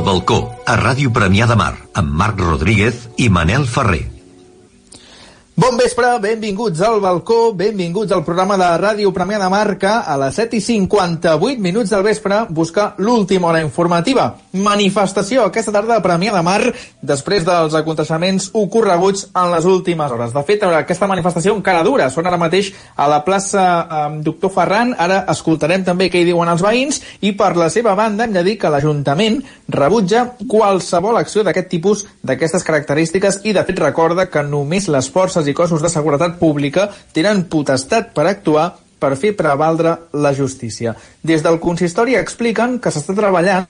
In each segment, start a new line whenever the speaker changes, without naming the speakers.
El balcó, a Ràdio Premià de Mar, amb Marc Rodríguez i Manel Ferrer.
Bon vespre, benvinguts al balcó, benvinguts al programa de Ràdio Premià de Marca a les 7 i 58 minuts del vespre busca l'última hora informativa. Manifestació aquesta tarda a Premià de Mar després dels aconteixements ocorreguts en les últimes hores. De fet, aquesta manifestació encara dura. Són ara mateix a la plaça eh, Doctor Ferran. Ara escoltarem també què hi diuen els veïns i per la seva banda hem de dir que l'Ajuntament rebutja qualsevol acció d'aquest tipus, d'aquestes característiques i de fet recorda que només les forces i cossos de seguretat pública tenen potestat per actuar per fer prevaldre la justícia. Des del consistori expliquen que s'està treballant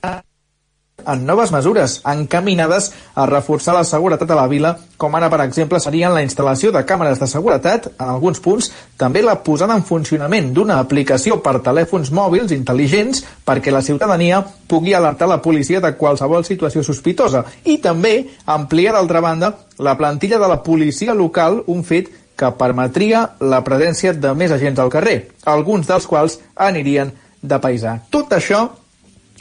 en noves mesures encaminades a reforçar la seguretat a la vila, com ara, per exemple, serien la instal·lació de càmeres de seguretat en alguns punts, també la posada en funcionament d'una aplicació per telèfons mòbils intel·ligents perquè la ciutadania pugui alertar la policia de qualsevol situació sospitosa i també ampliar, d'altra banda, la plantilla de la policia local, un fet que permetria la presència de més agents al carrer, alguns dels quals anirien de paisà. Tot això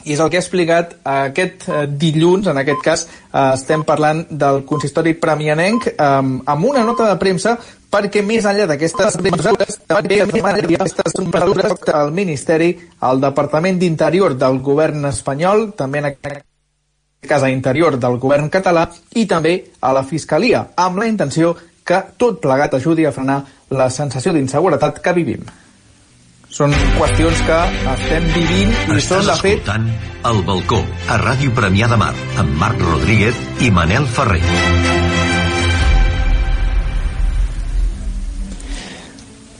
i és el que ha explicat aquest eh, dilluns, en aquest cas eh, estem parlant del consistori premianenc, eh, amb una nota de premsa perquè més enllà d'aquestes mesures, també aquestes mesures el Ministeri, el Departament d'Interior del govern espanyol, també en aquest cas a Interior del govern català i també a la Fiscalia, amb la intenció que tot plegat ajudi a frenar la sensació d'inseguretat que vivim. Són qüestions que estem vivint i
Estàs
són, de fet,
escoltant El Balcó, a Ràdio Premià de Mar, amb Marc Rodríguez i Manel Ferrer.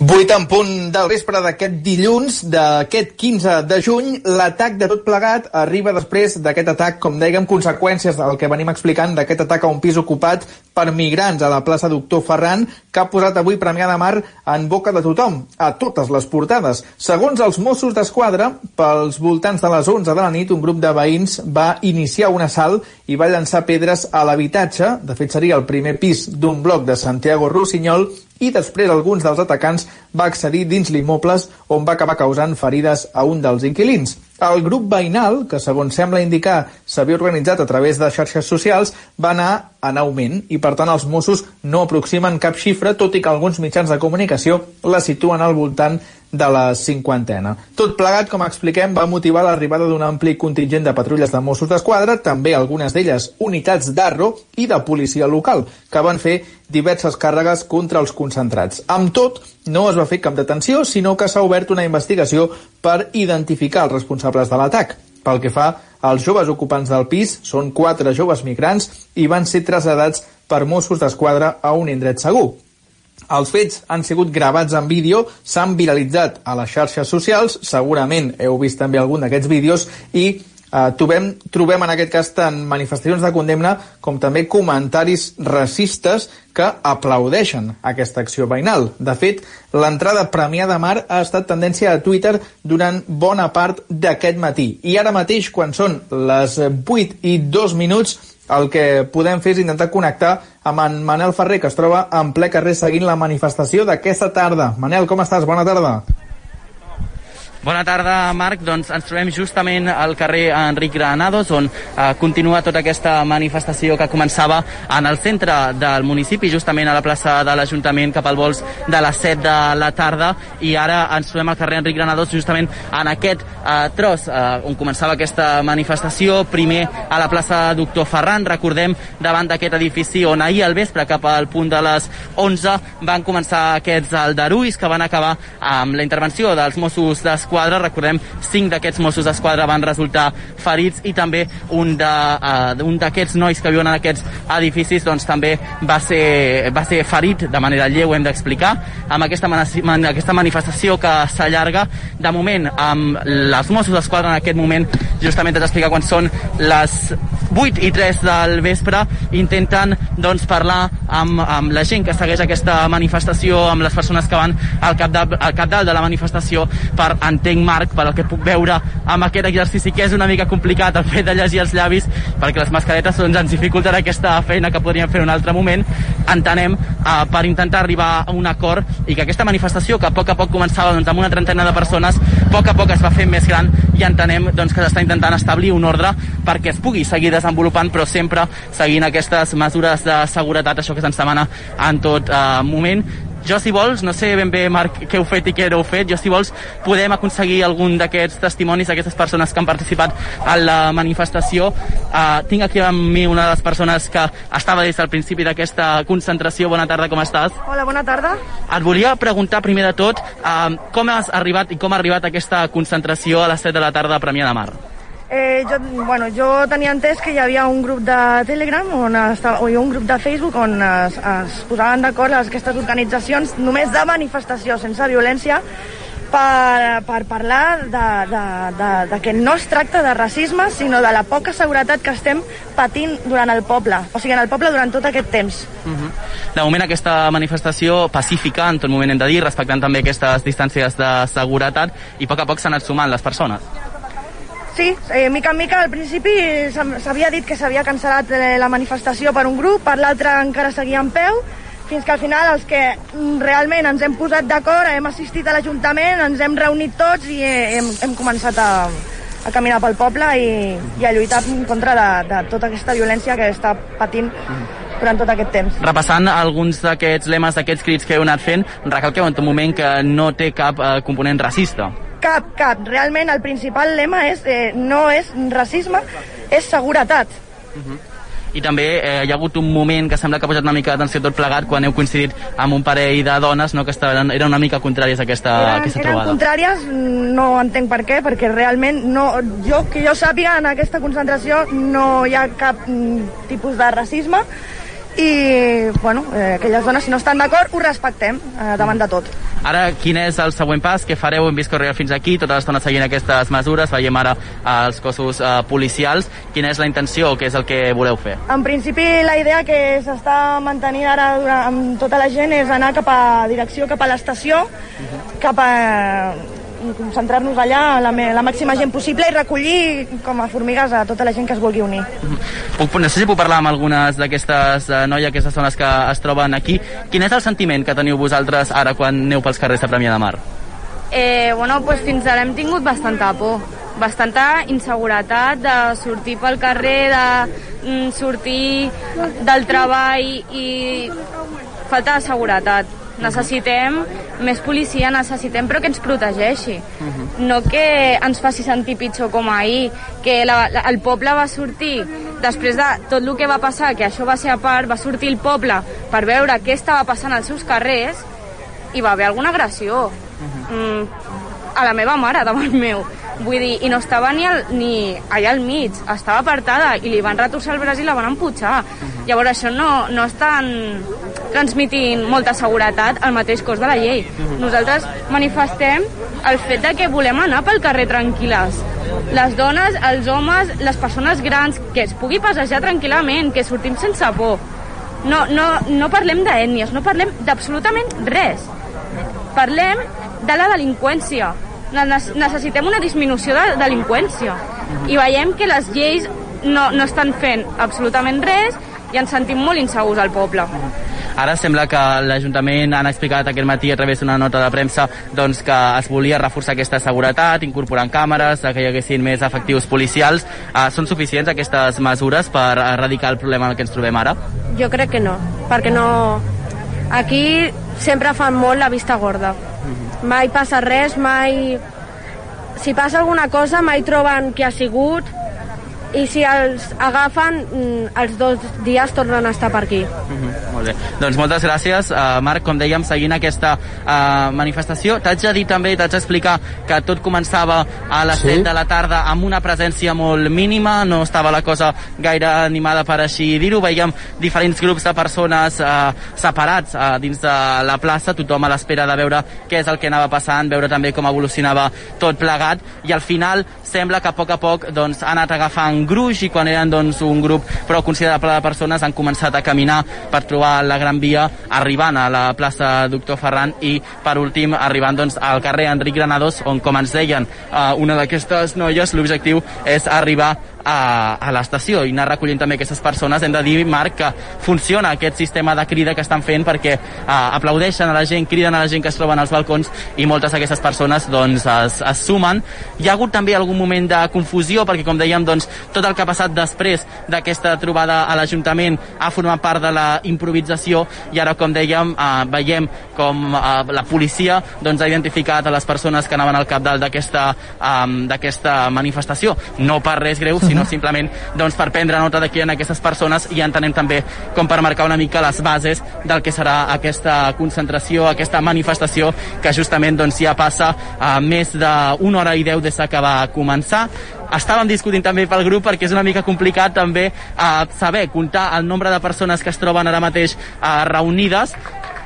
8 en punt del vespre d'aquest dilluns, d'aquest 15 de juny, l'atac de tot plegat arriba després d'aquest atac, com dèiem, conseqüències del que venim explicant d'aquest atac a un pis ocupat per migrants a la plaça Doctor Ferran, que ha posat avui Premià de Mar en boca de tothom, a totes les portades. Segons els Mossos d'Esquadra, pels voltants de les 11 de la nit, un grup de veïns va iniciar un assalt i va llançar pedres a l'habitatge, de fet seria el primer pis d'un bloc de Santiago Rossinyol, i després alguns dels atacants va accedir dins l'immobles on va acabar causant ferides a un dels inquilins. El grup veïnal, que segons sembla indicar s'havia organitzat a través de xarxes socials, va anar en augment i per tant els Mossos no aproximen cap xifra, tot i que alguns mitjans de comunicació la situen al voltant de la cinquantena. Tot plegat, com expliquem, va motivar l'arribada d'un ampli contingent de patrulles de Mossos d'Esquadra, també algunes d'elles unitats d'Arro i de policia local, que van fer diverses càrregues contra els concentrats. Amb tot, no es va fer cap detenció, sinó que s'ha obert una investigació per identificar els responsables de l'atac. Pel que fa als joves ocupants del pis, són quatre joves migrants i van ser traslladats per Mossos d'Esquadra a un indret segur. Els fets han sigut gravats en vídeo, s'han viralitzat a les xarxes socials, segurament heu vist també algun d'aquests vídeos, i eh, trobem, trobem en aquest cas tant manifestacions de condemna com també comentaris racistes que aplaudeixen aquesta acció veïnal. De fet, l'entrada Premià de Mar ha estat tendència a Twitter durant bona part d'aquest matí. I ara mateix, quan són les 8 i 2 minuts, el que podem fer és intentar connectar amb en Manel Ferrer, que es troba en ple carrer seguint la manifestació d'aquesta tarda. Manel, com estàs? Bona tarda.
Bona tarda, Marc. Doncs ens trobem justament al carrer Enric Granados, on eh, continua tota aquesta manifestació que començava en el centre del municipi, justament a la plaça de l'Ajuntament cap al vols de les 7 de la tarda, i ara ens trobem al carrer Enric Granados justament en aquest eh, tros eh, on començava aquesta manifestació, primer a la plaça Doctor Ferran, recordem, davant d'aquest edifici on ahir al vespre, cap al punt de les 11, van començar aquests aldarulls que van acabar amb la intervenció dels Mossos d'Esquadra d'Esquadra. Recordem, cinc d'aquests Mossos d'Esquadra van resultar ferits i també un d'aquests uh, nois que viuen en aquests edificis doncs, també va ser, va ser ferit de manera lleu, hem d'explicar, amb aquesta, man aquesta manifestació que s'allarga de moment amb les Mossos d'Esquadra en aquest moment, justament t'he d'explicar quan són les 8 i 3 del vespre, intenten doncs, parlar amb, amb la gent que segueix aquesta manifestació, amb les persones que van al cap, de, al cap dalt de la manifestació per entenc Marc, per que puc veure amb aquest exercici que és una mica complicat el fet de llegir els llavis perquè les mascaretes doncs, ens dificulten aquesta feina que podríem fer en un altre moment. Entenem uh, per intentar arribar a un acord i que aquesta manifestació que a poc a poc començava doncs, amb una trentena de persones a poc a poc es va fer més gran i entenem doncs, que s'està intentant establir un ordre perquè es pugui seguir desenvolupant, però sempre seguint aquestes mesures de seguretat, això que se'ns demana en tot eh, moment jo, si vols, no sé ben bé, Marc, què heu fet i què no heu fet, jo, si vols, podem aconseguir algun d'aquests testimonis d'aquestes persones que han participat en la manifestació. Uh, tinc aquí amb mi una de les persones que estava des del principi d'aquesta concentració. Bona tarda, com estàs?
Hola, bona tarda.
Et volia preguntar, primer de tot, uh, com has arribat i com ha arribat aquesta concentració a les 7 de la tarda a Premià de Mar?
Eh, jo, bueno, jo tenia entès que hi havia un grup de Telegram on estava, o un grup de Facebook on es, es posaven d'acord aquestes organitzacions només de manifestació, sense violència, per, per parlar de, de, de, de que no es tracta de racisme, sinó de la poca seguretat que estem patint durant el poble, o sigui, en el poble durant tot aquest temps.
Uh -huh. De moment, aquesta manifestació pacífica, en tot moment hem de dir, respectant també aquestes distàncies de seguretat, i a poc a poc s'han anat sumant les persones.
Sí, eh, mica en mica al principi s'havia dit que s'havia cancel·lat eh, la manifestació per un grup, per l'altre encara seguia en peu, fins que al final els que realment ens hem posat d'acord, hem assistit a l'Ajuntament, ens hem reunit tots i hem, hem començat a, a caminar pel poble i, i a lluitar en contra de, de tota aquesta violència que està patint durant tot aquest temps.
Repassant alguns d'aquests lemes, d'aquests crits que heu anat fent, recalqueu en tot moment que no té cap eh, component racista.
Cap, cap. Realment el principal lema és, eh, no és racisme, és seguretat. Uh
-huh. I també eh, hi ha hagut un moment que sembla que ha posat una mica d'atenció tot plegat quan heu coincidit amb un parell de dones no, que estaven, eren una mica contràries a aquesta,
eren,
aquesta
eren
trobada.
Eren contràries, no entenc per què, perquè realment no, jo, que jo sàpiga en aquesta concentració no hi ha cap mm, tipus de racisme i bueno, eh, aquelles dones si no estan d'acord ho respectem eh, davant de tot.
Ara, quin és el següent pas? Què fareu? Hem vist arriba fins aquí, tota l'estona seguint aquestes mesures, veiem ara els cossos eh, policials. Quina és la intenció o què és el que voleu fer?
En principi, la idea que s'està mantenint ara amb tota la gent és anar cap a direcció, cap a l'estació, uh -huh. cap a concentrar-nos allà la, la màxima gent possible i recollir com a formigues a tota la gent que es vulgui unir.
Puc, no sé si puc parlar amb algunes d'aquestes uh, noies, aquestes dones que es troben aquí. Quin és el sentiment que teniu vosaltres ara quan aneu pels carrers de Premià de Mar?
Eh, bueno, pues fins ara hem tingut bastanta por bastanta inseguretat de sortir pel carrer, de mm, sortir del treball i falta de seguretat necessitem més policia, necessitem però que ens protegeixi, uh -huh. no que ens faci sentir pitjor com ahir, que la, la, el poble va sortir després de tot el que va passar, que això va ser a part, va sortir el poble per veure què estava passant als seus carrers i va haver alguna agressió. Uh -huh. mm, a la meva mare davant meu. Vull dir, i no estava ni, al, ni allà al mig, estava apartada i li van retorçar el braç i la van empujar. Uh -huh. Llavors això no, no estan transmitint molta seguretat al mateix cos de la llei. Uh -huh. Nosaltres manifestem el fet de que volem anar pel carrer tranquil·les. Les dones, els homes, les persones grans, que es pugui passejar tranquil·lament, que sortim sense por. No, no, no parlem d'ètnies, no parlem d'absolutament res. Parlem de la delinqüència. Necessitem una disminució de delinqüència. I veiem que les lleis no, no estan fent absolutament res i ens sentim molt insegurs al poble.
Ara sembla que l'Ajuntament han explicat aquest matí a través d'una nota de premsa doncs, que es volia reforçar aquesta seguretat, incorporant càmeres, que hi haguessin més efectius policials. Uh, són suficients aquestes mesures per erradicar el problema en el que ens trobem ara?
Jo crec que no, perquè no... Aquí sempre fan molt la vista gorda. Mai passa res, mai... Si passa alguna cosa, mai troben qui ha sigut, i si els agafen mm, els dos dies tornen a estar per aquí
uh -huh, molt bé. Doncs moltes gràcies uh, Marc, com dèiem, seguint aquesta uh, manifestació, t'haig de dir també t'haig d'explicar que tot començava a les sí? 7 de la tarda amb una presència molt mínima, no estava la cosa gaire animada per així dir-ho, veiem diferents grups de persones uh, separats uh, dins de la plaça, tothom a l'espera de veure què és el que anava passant, veure també com evolucionava tot plegat, i al final sembla que a poc a poc doncs, ha anat agafant gruix i quan eren doncs, un grup prou considerable de persones han començat a caminar per trobar la Gran Via arribant a la plaça Doctor Ferran i per últim arribant doncs, al carrer Enric Granados on com ens deien uh, una d'aquestes noies l'objectiu és arribar a, a l'estació i anar recollint també aquestes persones. Hem de dir, Marc, que funciona aquest sistema de crida que estan fent perquè uh, aplaudeixen a la gent, criden a la gent que es troben als balcons i moltes d'aquestes persones doncs, es, es sumen. Hi ha hagut també algun moment de confusió perquè, com dèiem, doncs, tot el que ha passat després d'aquesta trobada a l'Ajuntament ha format part de la improvisació i ara, com dèiem, uh, veiem com uh, la policia doncs, ha identificat a les persones que anaven al capdalt d'aquesta um, manifestació. No per res greu, sinó simplement doncs, per prendre nota de qui en aquestes persones i entenem també com per marcar una mica les bases del que serà aquesta concentració, aquesta manifestació que justament doncs, ja passa a més d'una hora i deu des que va començar. Estàvem discutint també pel grup perquè és una mica complicat també eh, saber comptar el nombre de persones que es troben ara mateix eh, reunides.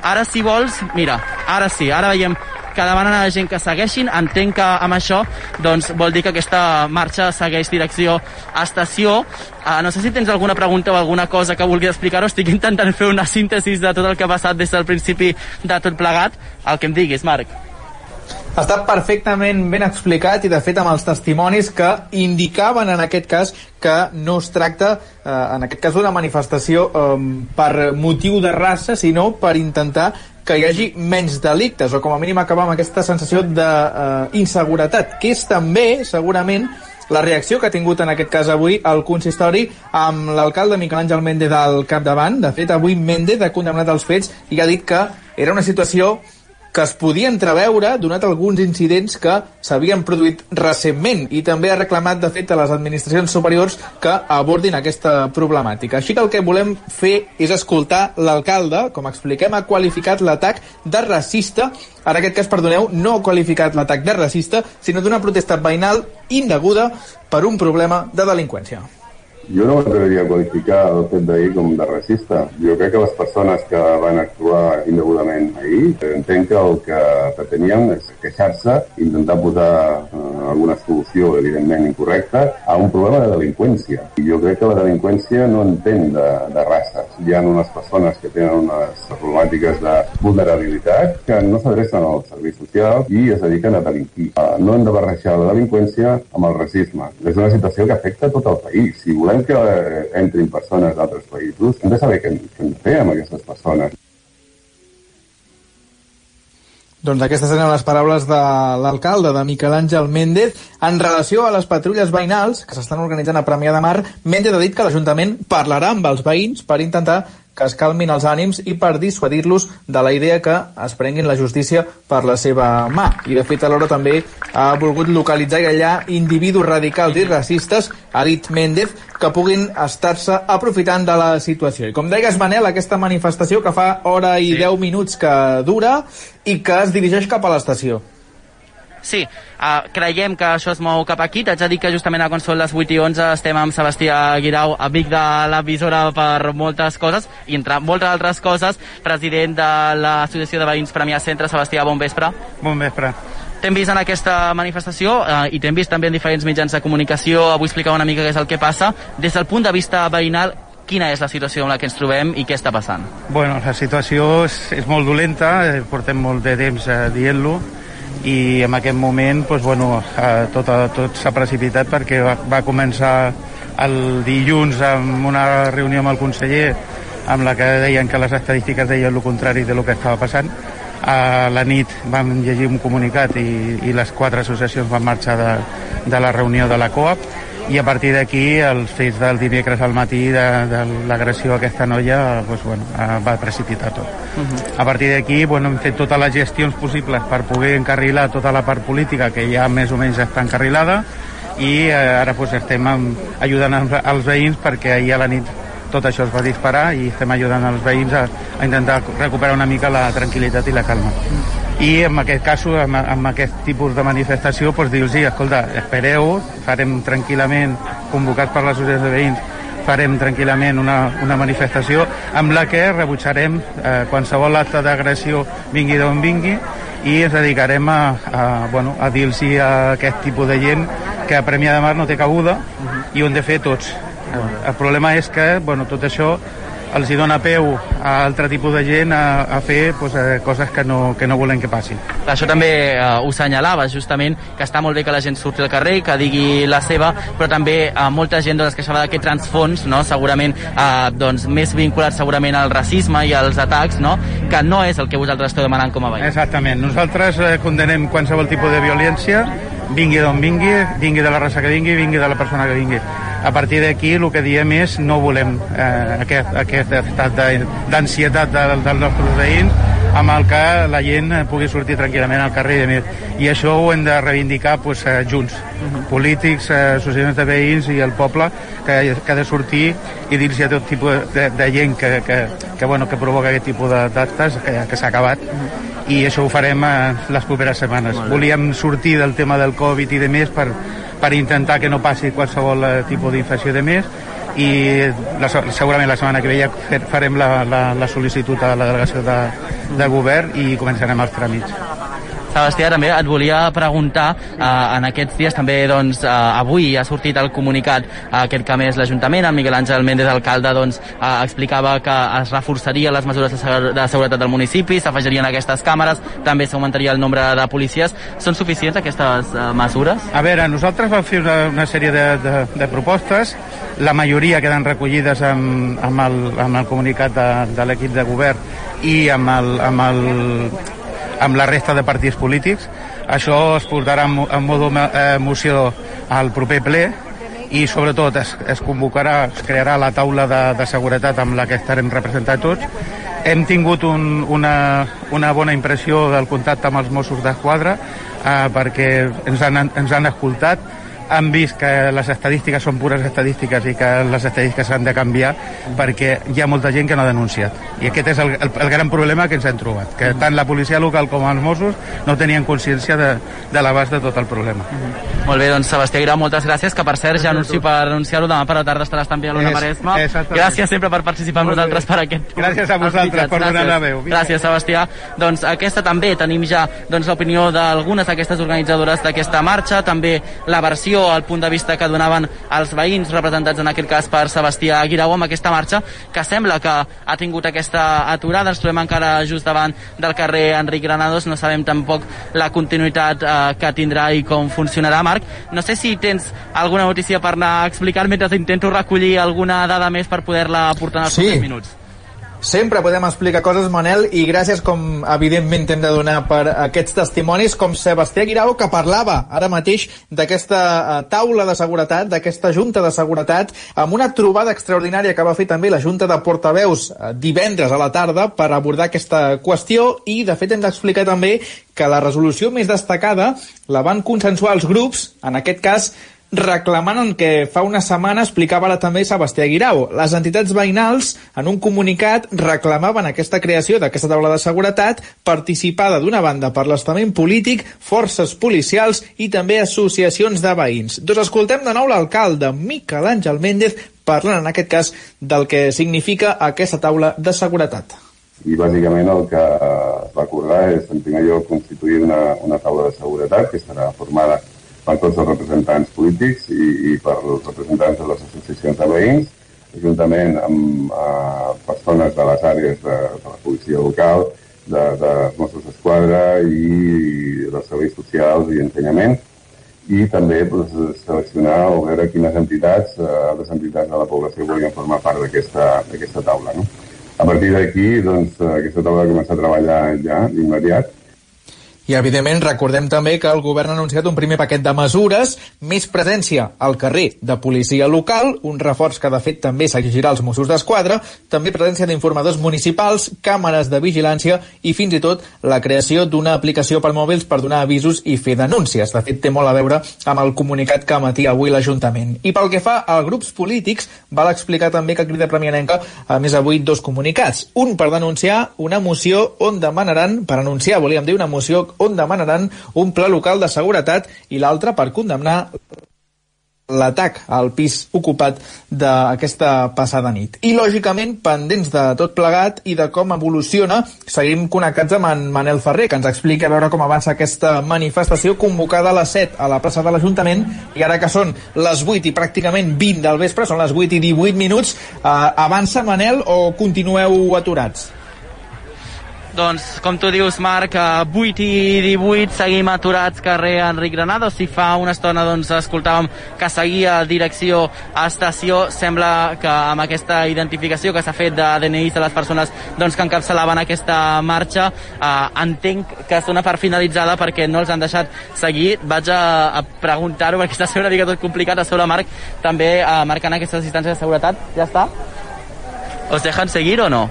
Ara si vols, mira, ara sí, ara veiem que demanen a la gent que segueixin. Entenc que amb això doncs, vol dir que aquesta marxa segueix direcció a estació. Uh, no sé si tens alguna pregunta o alguna cosa que vulguis explicar-ho. Estic intentant fer una síntesi de tot el que ha passat des del principi de tot plegat. El que em diguis, Marc.
Està perfectament ben explicat i de fet amb els testimonis que indicaven en aquest cas que no es tracta eh, en aquest cas d'una manifestació eh, per motiu de raça sinó per intentar que hi hagi menys delictes o com a mínim acabar amb aquesta sensació d'inseguretat, eh, que és també, segurament, la reacció que ha tingut en aquest cas avui el consistori amb l'alcalde Miquel Àngel Méndez al capdavant. De fet, avui Méndez ha condemnat els fets i ha dit que era una situació que es podia entreveure donat alguns incidents que s'havien produït recentment i també ha reclamat, de fet, a les administracions superiors que abordin aquesta problemàtica. Així que el que volem fer és escoltar l'alcalde, com expliquem, ha qualificat l'atac de racista, en aquest cas, perdoneu, no ha qualificat l'atac de racista, sinó d'una protesta veïnal indeguda per un problema de delinqüència.
Jo no m'atreviria a qualificar el fet d'ahir com de racista. Jo crec que les persones que van actuar indegudament ahir entenc que el que pretenien és queixar-se, intentar posar eh, alguna solució evidentment incorrecta a un problema de delinqüència. I jo crec que la delinqüència no entén de, de races. Hi ha unes persones que tenen unes problemàtiques de vulnerabilitat que no s'adrecen al servei social i es dediquen a delinquir. Uh, no hem de barrejar la delinqüència amb el racisme. És una situació que afecta tot el país. Si volem volem que entrin persones d'altres països, hem de saber què, què hem de fer amb aquestes persones.
Doncs aquestes eren les paraules de l'alcalde, de Miquel Àngel Méndez. En relació a les patrulles veïnals que s'estan organitzant a Premià de Mar, Méndez ha dit que l'Ajuntament parlarà amb els veïns per intentar que es calmin els ànims i per dissuadir-los de la idea que es prenguin la justícia per la seva mà. I de fet alhora també ha volgut localitzar i allà individus radicals i racistes, ha dit Méndez, que puguin estar-se aprofitant de la situació. I com deies, Manel, aquesta manifestació que fa hora i sí. 10 minuts que dura i que es dirigeix cap a l'estació.
Sí, uh, creiem que això es mou cap aquí. T'haig de dir que justament a quan són les 8 i 11 estem amb Sebastià Guirau, amic de l'emissora per moltes coses, i entre moltes altres coses, president de l'Associació de Veïns Premià Centre. Sebastià, bon vespre.
Bon vespre.
T'hem vist en aquesta manifestació eh, i t'hem vist també en diferents mitjans de comunicació. Avui explicar una mica què és el que passa. Des del punt de vista veïnal, quina és la situació en la que ens trobem i què està passant?
Bueno, la situació és, és molt dolenta, eh, portem molt de temps eh, dient-lo, i en aquest moment doncs, bueno, eh, tot, tot s'ha precipitat perquè va, va començar el dilluns amb una reunió amb el conseller amb la que deien que les estadístiques deien el contrari de lo que estava passant. A la nit vam llegir un comunicat i, i les quatre associacions van marxar de, de la reunió de la COAP i a partir d'aquí els fets del dimecres al matí de, de l'agressió a aquesta noia doncs, bueno, eh, va precipitar tot. Uh mhm. -huh. A partir d'aquí bueno, hem fet totes les gestions possibles per poder encarrilar tota la part política que ja més o menys està encarrilada i eh, ara doncs, estem amb, ajudant els veïns perquè ahir a la nit tot això es va disparar i estem ajudant els veïns a, a intentar recuperar una mica la tranquil·litat i la calma. Uh mhm. -huh i en aquest cas, amb, amb aquest tipus de manifestació, doncs dir-los, escolta, espereu, farem tranquil·lament, convocats per l'associació de veïns, farem tranquil·lament una, una manifestació amb la que rebutjarem eh, qualsevol acte d'agressió vingui d'on vingui i ens dedicarem a, a, bueno, a dir-los a aquest tipus de gent que a Premià de Mar no té cabuda uh -huh. i ho hem de fer tots. El problema és que bueno, tot això els hi dona peu a altre tipus de gent a, a fer pues, eh, coses que no, que no volem que passin.
Això també eh, ho senyalava, justament, que està molt bé que la gent surti al carrer, que digui la seva, però també eh, molta gent doncs, es queixava d'aquest transfons, no? segurament eh, doncs, més vinculat segurament al racisme i als atacs, no? que no és el que vosaltres esteu demanant com a veïns.
Exactament. Nosaltres eh, condenem qualsevol tipus de violència, vingui d'on vingui, vingui de la raça que vingui, vingui de la persona que vingui. A partir d'aquí el que diem és no volem eh, aquest, aquest estat d'ansietat de, dels nostres veïns amb el que la gent pugui sortir tranquil·lament al carrer. I, i això ho hem de reivindicar pues, eh, junts. Polítics, eh, associacions de veïns i el poble que, que ha de sortir i dir-se a tot tipus de, de gent que, que, que, bueno, que provoca aquest tipus d'actes que, que s'ha acabat. I això ho farem eh, les properes setmanes. Volíem sortir del tema del Covid i de més per, per intentar que no passi qualsevol eh, tipus d'infecció de més i la, segurament la setmana que ve ja farem la, la, la sol·licitud a la delegació de, de govern i començarem els tràmits.
Sebastià, també et volia preguntar, eh, en aquests dies també, doncs, eh, avui ha sortit el comunicat eh, aquest que més l'Ajuntament, el Miguel Àngel Méndez, alcalde, doncs, eh, explicava que es reforçaria les mesures de, segu de seguretat del municipi, s'afegirien aquestes càmeres, també s'augmentaria el nombre de policies. Són suficients aquestes eh, mesures?
A veure, nosaltres vam fer una, una sèrie de, de, de propostes, la majoria queden recollides amb, amb, el, amb el comunicat de, de l'equip de govern i amb el, amb el amb la resta de partits polítics. Això es portarà en, en modo eh, moció al proper ple i sobretot es, es convocarà, es crearà la taula de, de seguretat amb la que estarem representats tots. Hem tingut un, una, una bona impressió del contacte amb els Mossos d'Esquadra eh, perquè ens han, ens han escoltat han vist que les estadístiques són pures estadístiques i que les estadístiques s'han de canviar perquè hi ha molta gent que no ha denunciat. I aquest és el, el, el gran problema que ens hem trobat, que tant la policia local com els Mossos no tenien consciència de, de l'abast de tot el problema. Mm
-hmm. Molt bé, doncs Sebastià Grau, moltes gràcies, que per cert ja anuncio per anunciar-ho demà per la tarda estaràs també a l'Una Maresma. Gràcies sempre per participar amb nosaltres per aquest...
Gràcies a vosaltres per donar la veu.
Gràcies, Sebastià. Doncs aquesta també tenim ja doncs, l'opinió d'algunes d'aquestes organitzadores d'aquesta marxa, també la versió al punt de vista que donaven els veïns representats en aquest cas per Sebastià Guirau amb aquesta marxa que sembla que ha tingut aquesta aturada. Ens trobem encara just davant del carrer Enric Granados. No sabem tampoc la continuïtat eh, que tindrà i com funcionarà. Marc no sé si tens alguna notícia per anar a explicar mentre intento recollir alguna dada més per poder-la aportar en els sí. minuts
Sempre podem explicar coses, Manel, i gràcies, com evidentment hem de donar per aquests testimonis, com Sebastià Guirau, que parlava ara mateix d'aquesta eh, taula de seguretat, d'aquesta junta de seguretat, amb una trobada extraordinària que va fer també la Junta de Portaveus eh, divendres a la tarda per abordar aquesta qüestió i, de fet, hem d'explicar també que la resolució més destacada la van consensuar els grups, en aquest cas reclamant que fa una setmana explicava ara també Sebastià Guirau. Les entitats veïnals, en un comunicat, reclamaven aquesta creació d'aquesta taula de seguretat participada d'una banda per l'estament polític, forces policials i també associacions de veïns. Doncs escoltem de nou l'alcalde Miquel Àngel Méndez parlant en aquest cas del que significa aquesta taula de seguretat.
I bàsicament el que es va acordar és, en primer lloc, constituir una, una taula de seguretat que serà formada per tots els representants polítics i, i per els representants de les associacions de veïns, juntament amb eh, persones de les àrees de, de la policia local, de, de Mossos d'Esquadra i dels serveis socials i ensenyament, i també pues, seleccionar o veure quines entitats, eh, altres entitats de la població volien formar part d'aquesta taula. No? A partir d'aquí, doncs, aquesta taula ha començat a treballar ja d'immediat
i, evidentment, recordem també que el govern ha anunciat un primer paquet de mesures, més presència al carrer de policia local, un reforç que, de fet, també s'exigirà als Mossos d'Esquadra, també presència d'informadors municipals, càmeres de vigilància i, fins i tot, la creació d'una aplicació per mòbils per donar avisos i fer denúncies. De fet, té molt a veure amb el comunicat que emetia avui l'Ajuntament. I pel que fa a grups polítics, val explicar també que Crida Premianenca a més avui dos comunicats. Un per denunciar una moció on demanaran, per anunciar, volíem dir, una moció on demanaran un pla local de seguretat i l'altre per condemnar l'atac al pis ocupat d'aquesta passada nit. I, lògicament, pendents de tot plegat i de com evoluciona, seguim connectats amb en Manel Ferrer, que ens explica a veure com avança aquesta manifestació convocada a les 7 a la plaça de l'Ajuntament i ara que són les 8 i pràcticament 20 del vespre, són les 8 i 18 minuts, eh, avança Manel o continueu aturats?
Doncs, com tu dius, Marc, a 8 i 18 seguim aturats carrer Enric Granados. Si fa una estona doncs, escoltàvem que seguia direcció a estació, sembla que amb aquesta identificació que s'ha fet de DNIs de les persones doncs, que encapçalaven aquesta marxa, eh, entenc que és una part finalitzada perquè no els han deixat seguir. Vaig a, a preguntar-ho perquè està sent una mica tot complicat a sobre Marc, també eh, marcant aquestes distàncies de seguretat. Ja està? ¿Os dejan seguir o no?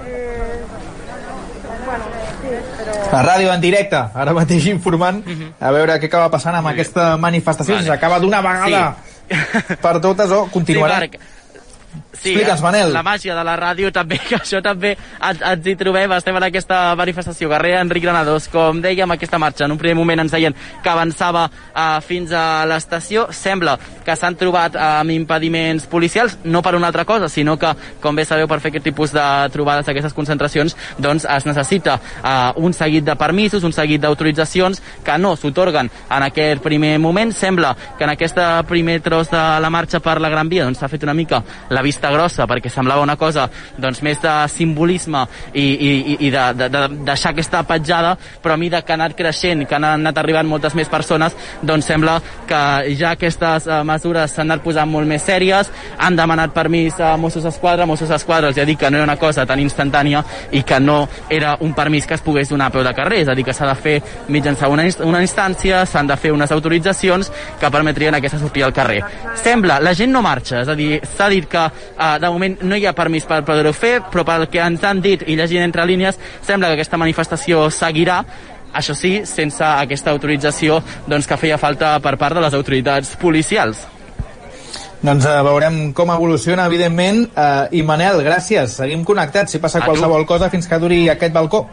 La ràdio en directe, ara mateix informant, a veure què acaba passant amb aquesta manifestació,
Vale.
si s'acaba d'una vegada
Sí.
per totes o continuarà.
Sí, Marc, Sí,
Explica'ns, Manel.
La màgia de la ràdio també, que això també ens, ens hi trobem, estem en aquesta manifestació, carrer Enric Granados, com dèiem, aquesta marxa, en un primer moment ens deien que avançava uh, fins a l'estació, sembla que s'han trobat uh, amb impediments policials, no per una altra cosa, sinó que, com bé sabeu, per fer aquest tipus de trobades, d'aquestes concentracions, doncs es necessita uh, un seguit de permisos, un seguit d'autoritzacions que no s'otorguen en aquest primer moment. Sembla que en aquest primer tros de la marxa per la Gran Via doncs, s'ha fet una mica la vista grossa perquè semblava una cosa doncs, més de simbolisme i, i, i de, de, de deixar aquesta petjada però a mesura que ha anat creixent que han anat arribant moltes més persones doncs sembla que ja aquestes uh, mesures s'han anat posant molt més sèries han demanat permís a Mossos d'Esquadra Mossos d'Esquadra els ha dit que no era una cosa tan instantània i que no era un permís que es pogués donar a peu de carrer és a dir, que s'ha de fer mitjançant una, una instància s'han de fer unes autoritzacions que permetrien aquesta sortida al carrer. Sembla, la gent no marxa, és a dir, s'ha dit que uh, de moment no hi ha permís per poder-ho fer, però pel que ens han dit i llegint entre línies, sembla que aquesta manifestació seguirà, això sí, sense aquesta autorització doncs, que feia falta per part de les autoritats policials.
Doncs uh, veurem com evoluciona, evidentment. Uh, I Manel, gràcies. Seguim connectats. Si passa
A tu.
qualsevol cosa fins que duri aquest balcó.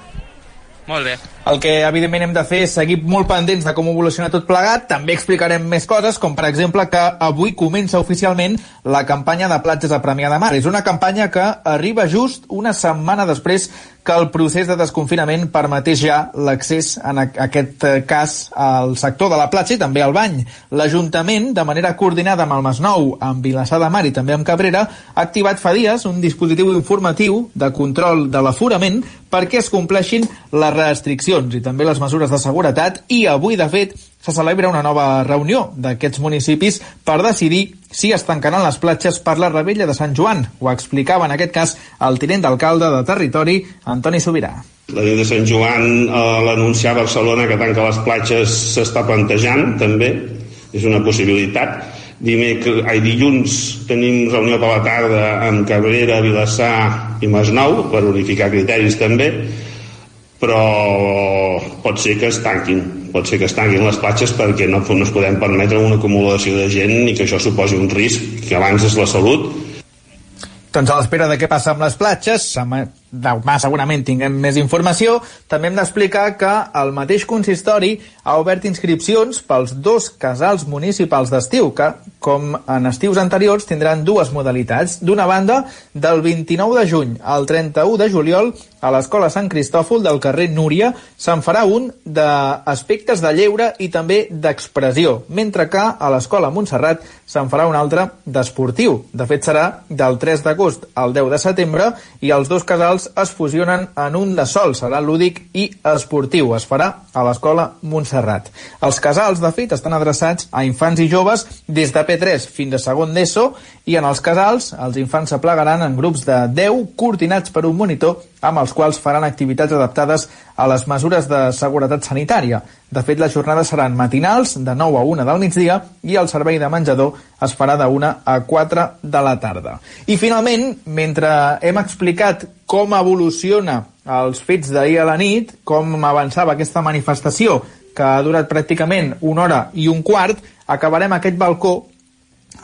Molt bé.
El que evidentment hem de fer és seguir molt pendents de com evoluciona tot plegat. També explicarem més coses, com per exemple que avui comença oficialment la campanya de platges a Premià de Mar. És una campanya que arriba just una setmana després que el procés de desconfinament permetés ja l'accés en aquest eh, cas al sector de la platja i també al bany. L'Ajuntament, de manera coordinada amb el Masnou, amb Vilassar de Mar i també amb Cabrera, ha activat fa dies un dispositiu informatiu de control de l'aforament perquè es compleixin les restriccions i també les mesures de seguretat i avui, de fet, se celebra una nova reunió d'aquests municipis per decidir si es tancaran les platges per la rebella de Sant Joan. Ho explicava en aquest cas el tinent d'alcalde de territori, Antoni Sobirà.
La llei de Sant Joan, eh, l'anunciar a Barcelona que tanca les platges s'està plantejant, també. És una possibilitat. Dimecres, ai, dilluns tenim reunió per la tarda amb Cabrera, Vilassar i Masnou per unificar criteris també, però pot ser que es tanquin pot ser que es tanquin les platges perquè no, no es podem permetre una acumulació de gent i que això suposi un risc que abans és la salut.
Doncs a l'espera de què passa amb les platges, sema- demà segurament tinguem més informació, també hem d'explicar que el mateix consistori ha obert inscripcions pels dos casals municipals d'estiu, que, com en estius anteriors, tindran dues modalitats. D'una banda, del 29 de juny al 31 de juliol, a l'Escola Sant Cristòfol del carrer Núria se'n farà un d'aspectes de lleure i també d'expressió, mentre que a l'Escola Montserrat se'n farà un altre d'esportiu. De fet, serà del 3 d'agost al 10 de setembre i els dos casals es fusionen en un de sol, serà lúdic i esportiu. Es farà a l'Escola Montserrat. Els casals, de fet, estan adreçats a infants i joves des de P3 fins a segon d'ESO i en els casals els infants s'aplegaran en grups de 10 coordinats per un monitor amb els quals faran activitats adaptades a les mesures de seguretat sanitària. De fet, les jornades seran matinals, de 9 a 1 del migdia, i el servei de menjador es farà de 1 a 4 de la tarda. I finalment, mentre hem explicat com evoluciona els fets d'ahir a la nit, com avançava aquesta manifestació, que ha durat pràcticament una hora i un quart, acabarem aquest balcó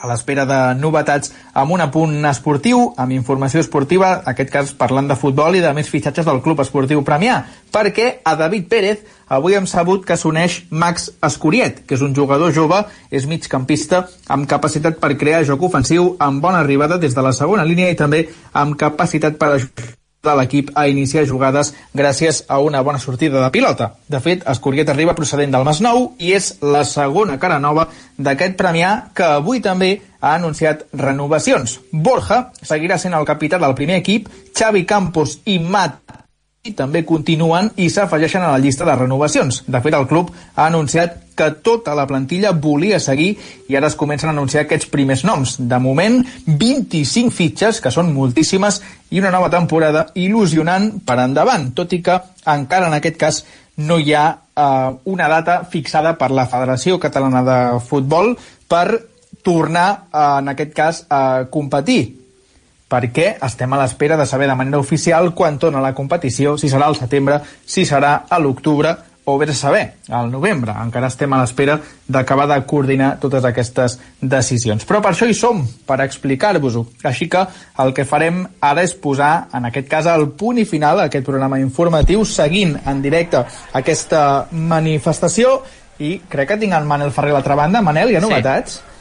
a l'espera de novetats amb un apunt esportiu, amb informació esportiva, en aquest cas parlant de futbol i de més fitxatges del Club Esportiu Premià, perquè a David Pérez avui hem sabut que s'uneix Max Escuriet, que és un jugador jove, és migcampista amb capacitat per crear joc ofensiu, amb bona arribada des de la segona línia i també amb capacitat per ajudar de l'equip a iniciar jugades gràcies a una bona sortida de pilota. De fet, Escuriet arriba procedent del Masnou i és la segona cara nova d'aquest Premià que avui també ha anunciat renovacions. Borja seguirà sent el capità del primer equip, Xavi Campos i Mat i també continuen i s'afegeixen a la llista de renovacions. De fet, el club ha anunciat que tota la plantilla volia seguir i ara es comencen a anunciar aquests primers noms. De moment, 25 fitxes, que són moltíssimes, i una nova temporada il·lusionant per endavant, tot i que encara en aquest cas no hi ha eh, una data fixada per la Federació Catalana de Futbol per tornar, eh, en aquest cas, a competir perquè estem a l'espera de saber de manera oficial quan torna la competició, si serà al setembre, si serà a l'octubre o bé saber, al novembre. Encara estem a l'espera d'acabar de coordinar totes aquestes decisions. Però per això hi som, per explicar-vos-ho. Així que el que farem ara és posar, en aquest cas, el punt i final a aquest programa informatiu, seguint en directe aquesta manifestació i crec que tinc en Manel Ferrer a l'altra banda. Manel, hi ha novetats? Sí.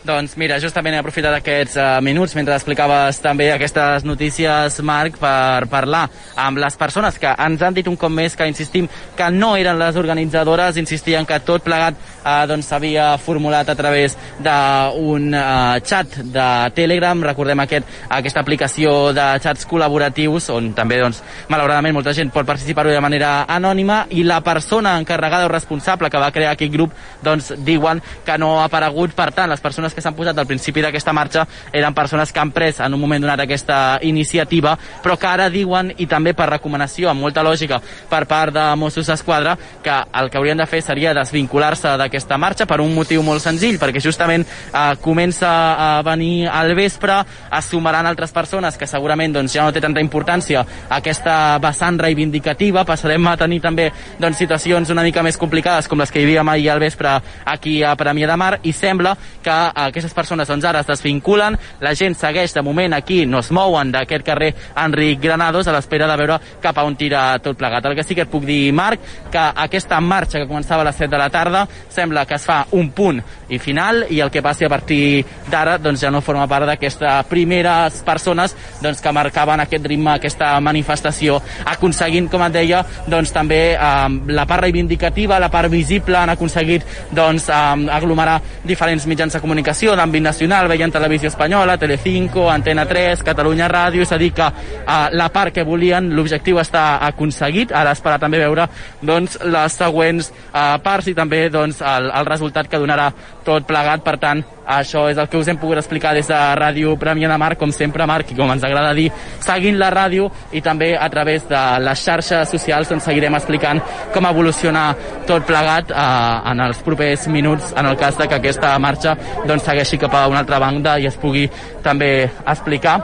Doncs mira, justament he aprofitat aquests uh, minuts mentre explicaves també aquestes notícies, Marc, per parlar amb les persones que ens han dit un cop més que insistim que no eren les organitzadores, insistien que tot plegat uh, doncs s'havia formulat a través d'un uh, xat de Telegram, recordem aquest, aquesta aplicació de xats col·laboratius on també, doncs, malauradament molta gent pot participar-ho de manera anònima i la persona encarregada o responsable que va crear aquest grup doncs diuen que no ha aparegut, per tant, les persones persones que s'han posat al principi d'aquesta marxa eren persones que han pres en un moment donat aquesta iniciativa, però que ara diuen, i també per recomanació, amb molta lògica, per part de Mossos d'Esquadra, que el que haurien de fer seria desvincular-se d'aquesta marxa per un motiu molt senzill, perquè justament eh, comença a venir al vespre, es sumaran altres persones que segurament doncs, ja no té tanta importància aquesta vessant reivindicativa, passarem a tenir també doncs, situacions una mica més complicades com les que hi havia ahir al vespre aquí a Premià de Mar i sembla que aquestes persones doncs, ara es desvinculen, la gent segueix de moment aquí, no es mouen d'aquest carrer Enric Granados a l'espera de veure cap a on tira tot plegat. El que sí que et puc dir, Marc, que aquesta marxa que començava a les 7 de la tarda sembla que es fa un punt i final i el que passi a partir d'ara doncs, ja no forma part d'aquestes primeres persones doncs, que marcaven aquest ritme, aquesta manifestació, aconseguint, com et deia, doncs, també eh, la part reivindicativa, la part visible, han aconseguit doncs, eh, aglomerar diferents mitjans de comunicació comunicació d'àmbit nacional, veient televisió espanyola, Telecinco, Antena 3, Catalunya Ràdio, és a dir que uh, la part que volien, l'objectiu està aconseguit, ara esperar també veure doncs, les següents uh, parts i també doncs, el, el resultat que donarà tot plegat, per tant, això és el que us hem pogut explicar des de Ràdio Premià de Mar, com sempre, Marc, i com ens agrada dir, seguint la ràdio i també a través de les xarxes socials doncs, seguirem explicant com evoluciona tot plegat eh, en els propers minuts, en el cas de que aquesta marxa doncs, segueixi cap a una altra banda i es pugui també explicar.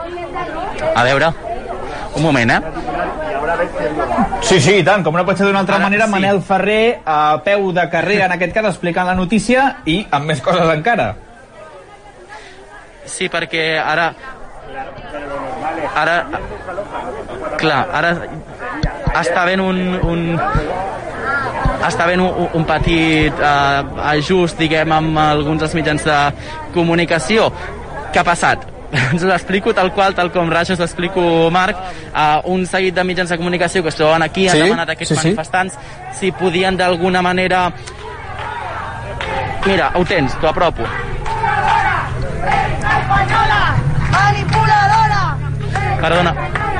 A veure, un moment, eh?
Sí, sí, i tant, com no pot ser d'una altra Ara, manera, sí. Manel Ferrer a peu de carrer, en aquest cas, explicant la notícia i amb més coses encara.
Sí, perquè ara... Ara... Clar, ara està havent un, un està havent un, un petit eh, ajust, diguem, amb alguns dels mitjans de comunicació. Què ha passat? ens l'explico tal qual, tal com Raja us l'explico Marc, uh, un seguit de mitjans de comunicació que es troben aquí, sí? han demanat aquests sí, manifestants sí. si podien d'alguna manera mira, ho tens, t'ho apropo Perdona.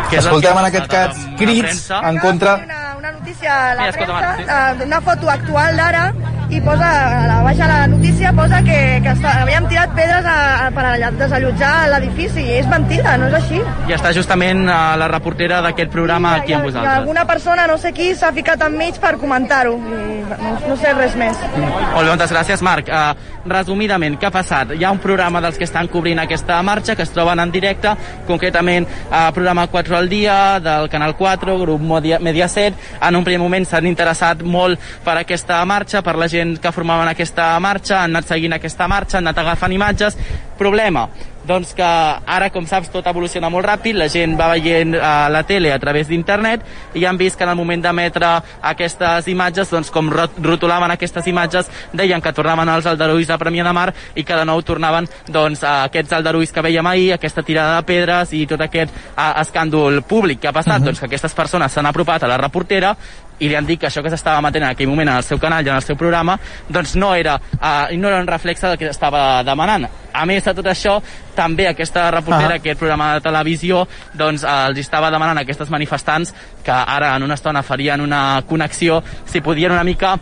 Que Escoltem en aquest cas crits en contra...
Una, una notícia a la premsa, eh, una foto actual d'ara, i posa, a la baixa la notícia posa que, que està, havíem tirat pedres a, a, per desallotjar l'edifici i és mentida, no és així.
I està justament a eh, la reportera d'aquest programa aquí amb vosaltres.
I alguna persona, no sé qui, s'ha ficat enmig per comentar-ho. No, no sé res més.
Molt bé, moltes gràcies, Marc. Uh, resumidament, què ha passat? Hi ha un programa dels que estan cobrint aquesta marxa que es troben en directe, concretament uh, programa 4 al dia del Canal 4, grup Mediaset. En un primer moment s'han interessat molt per aquesta marxa, per la gent gent que formaven aquesta marxa, han anat seguint aquesta marxa, han anat agafant imatges. Problema, doncs que ara, com saps, tot evoluciona molt ràpid, la gent va veient uh, la tele a través d'internet i han vist que en el moment d'emetre aquestes imatges, doncs com rotulaven aquestes imatges, deien que tornaven els aldarulls de Premià de Mar i que de nou tornaven doncs, a aquests aldarulls que veiem ahir, aquesta tirada de pedres i tot aquest uh, escàndol públic que ha passat, uh -huh. doncs que aquestes persones s'han apropat a la reportera i li han dit que això que s'estava emetent en aquell moment en el seu canal i en el seu programa doncs no era, uh, no era un reflexe del que estava demanant. A més de tot això, també aquesta reportera, ah. aquest programa de televisió, doncs eh, els estava demanant a aquestes manifestants que ara en una estona farien una connexió, si podien una mica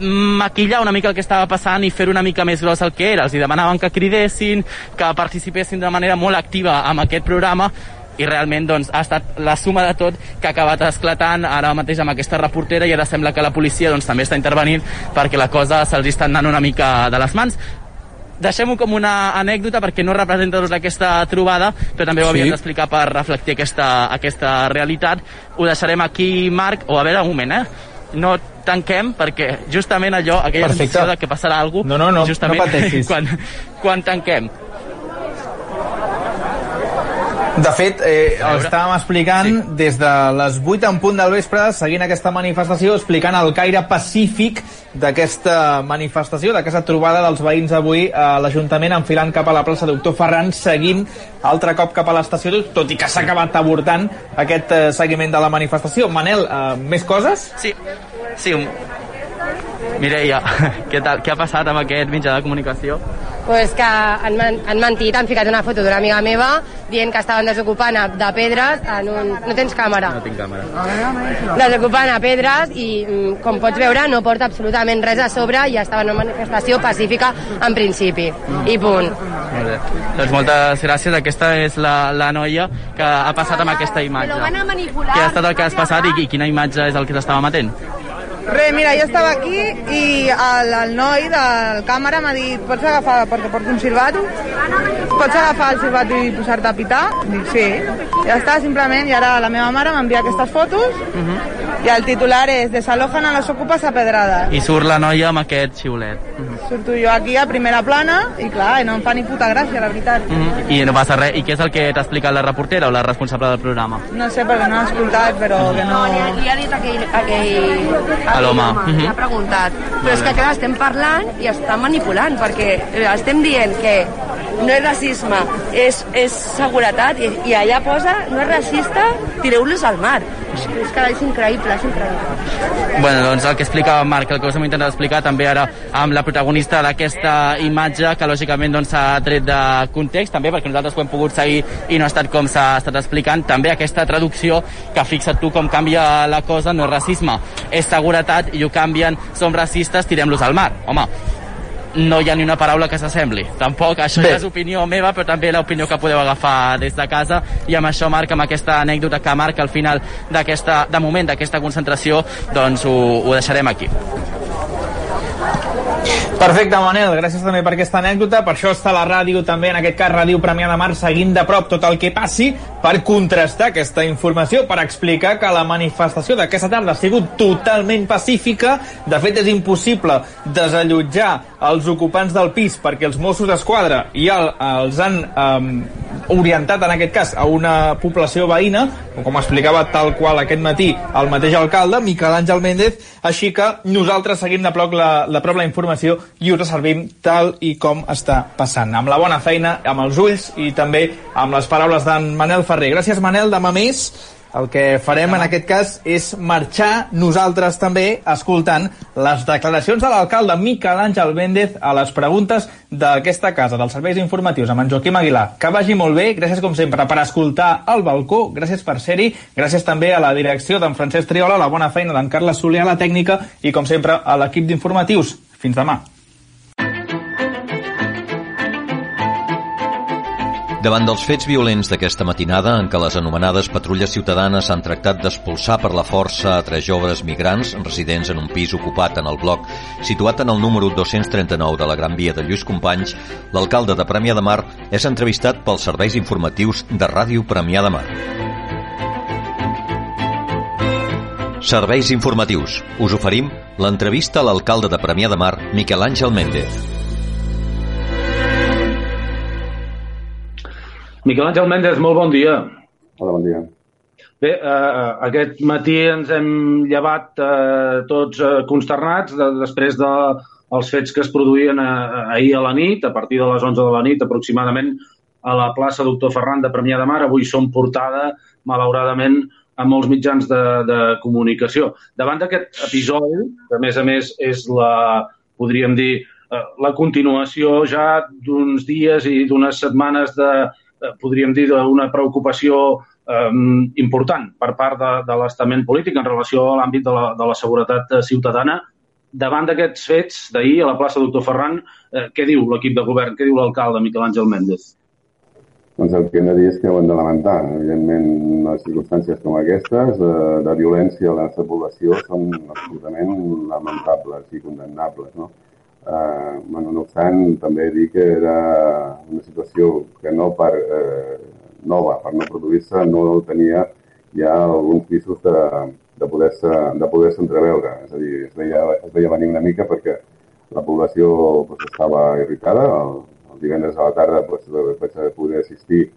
maquillar una mica el que estava passant i fer una mica més gros el que era. Els demanaven que cridessin, que participessin de manera molt activa amb aquest programa i realment doncs, ha estat la suma de tot que ha acabat esclatant ara mateix amb aquesta reportera i ara sembla que la policia doncs, també està intervenint perquè la cosa se'ls està anant una mica de les mans deixem-ho com una anècdota perquè no representa doncs, aquesta trobada, però també ho sí. havíem d'explicar per reflectir aquesta, aquesta realitat. Ho deixarem aquí, Marc, o a veure, un moment, eh? No tanquem perquè justament allò, aquella Perfecte. sensació de que passarà alguna
cosa, no, no, no,
justament
no pateixis.
quan, quan tanquem.
De fet, eh, el estàvem explicant sí. des de les 8 en punt del vespre, seguint aquesta manifestació, explicant el caire pacífic d'aquesta manifestació, d'aquesta trobada dels veïns avui a l'Ajuntament enfilant cap a la plaça Doctor Ferran, seguint altre cop cap a l'estació, tot i que s'ha acabat avortant aquest eh, seguiment de la manifestació. Manel, eh, més coses?
Sí, sí. Mireia, què, tal? què ha passat amb aquest mitjà de comunicació?
pues que han, han mentit, han ficat una foto d'una amiga meva dient que estaven desocupant de pedres en un... No tens càmera?
No tinc càmera.
Desocupant a pedres i, mm, com pots veure, no porta absolutament res a sobre i estava en una manifestació pacífica en principi. I punt.
Molt bé. Doncs moltes gràcies. Aquesta és la, la noia que ha passat amb aquesta imatge. Què ha estat el que has passat i, i quina imatge és el que t'estava matent?
Re, mira, jo estava aquí i el, el noi del càmera m'ha dit pots agafar, perquè porto un silbato, pots agafar el silbato i posar-te a pitar? Dic, sí. Ja està, simplement, i ara la meva mare m'envia aquestes fotos uh mhm. -huh. i el titular és Desalojan a los ocupas a pedrada.
I surt la noia amb aquest xiulet. Uh
mhm. -huh. Surto jo aquí a primera plana i clar, no em fa ni puta gràcia, la veritat. Uh
mhm. -huh. I no passa res. I què és el que t'ha explicat la reportera o la responsable del programa?
No sé, perquè no l'he escoltat, però uh -huh. que no...
Li, li ha dit aquell, aquell
a l'home.
Uh -huh. Ha preguntat. Però és que clar, estem parlant i estan manipulant, perquè eh, estem dient que no és racisme, és, és seguretat, i, i allà posa no és racista, tireu-los al mar. És, que és increïble, és increïble.
Bueno, doncs el que explicava Marc, el que us hem intentat explicar també ara amb la protagonista d'aquesta imatge, que lògicament doncs, s'ha doncs, tret de context, també perquè nosaltres ho hem pogut seguir i no ha estat com s'ha estat explicant, també aquesta traducció que fixa't tu com canvia la cosa, no és racisme, és seguretat i ho canvien, som racistes, tirem-los al mar. Home, no hi ha ni una paraula que s'assembli. Tampoc, això Bé. ja és opinió meva, però també l'opinió que podeu agafar des de casa, i amb això, Marc, amb aquesta anècdota que marca al final d'aquesta, de moment d'aquesta concentració, doncs ho, ho deixarem aquí.
Perfecte, Manel, gràcies també per aquesta anècdota. Per això està la ràdio també, en aquest cas Ràdio Premià de Mar, seguint de prop tot el que passi per contrastar aquesta informació, per explicar que la manifestació d'aquesta tarda ha sigut totalment pacífica. De fet, és impossible desallotjar els ocupants del pis perquè els Mossos d'Esquadra ja els han eh, orientat, en aquest cas, a una població veïna, com explicava tal qual aquest matí el mateix alcalde, Miquel Àngel Méndez, així que nosaltres seguim de prop la, de prop la informació i us servim tal i com està passant. Amb la bona feina, amb els ulls i també amb les paraules d'en Manel Ferrer. Gràcies, Manel. Demà més el que farem en aquest cas és marxar nosaltres també escoltant les declaracions de l'alcalde Miquel Àngel Méndez a les preguntes d'aquesta casa, dels serveis informatius amb en Joaquim Aguilar. Que vagi molt bé, gràcies com sempre per escoltar al balcó, gràcies per ser-hi, gràcies també a la direcció d'en Francesc Triola, la bona feina d'en Carles Soler a la tècnica i com sempre a l'equip d'informatius. Fins demà.
Davant dels fets violents d'aquesta matinada, en què les anomenades patrulles ciutadanes han tractat d'expulsar per la força a tres joves migrants residents en un pis ocupat en el bloc situat en el número 239 de la Gran Via de Lluís Companys, l'alcalde de Premià de Mar és entrevistat pels serveis informatius de Ràdio Premià de Mar. Serveis informatius. Us oferim l'entrevista a l'alcalde de Premià de Mar, Miquel Àngel Méndez.
Miquel Àngel Méndez, molt bon dia.
Hola, bon dia.
Bé, eh, aquest matí ens hem llevat eh, tots eh, consternats de, després de els fets que es produïen eh, ahir a la nit, a partir de les 11 de la nit aproximadament, a la plaça Doctor Ferran de Premià de Mar. Avui som portada, malauradament, a molts mitjans de, de comunicació. Davant d'aquest episodi, que a més a més és la, podríem dir, eh, la continuació ja d'uns dies i d'unes setmanes de, eh, podríem dir, d'una preocupació eh, important per part de, de l'estament polític en relació a l'àmbit de, la, de la seguretat ciutadana. Davant d'aquests fets d'ahir a la plaça Doctor Ferran, eh, què diu l'equip de govern, què diu l'alcalde Miquel Àngel Méndez?
Doncs el que hem de dir és que ho hem de lamentar. Evidentment, les circumstàncies com aquestes de, de violència a la nostra població són absolutament lamentables i condemnables. No? Eh, bueno, no obstant, també dir que era una situació que no per eh, nova, per no produir-se, no tenia ja alguns pisos de, de poder-se de poder entreveure. És a dir, es veia, es veia venir una mica perquè la població pues, estava irritada, el, el divendres a la tarda doncs, vaig poder assistir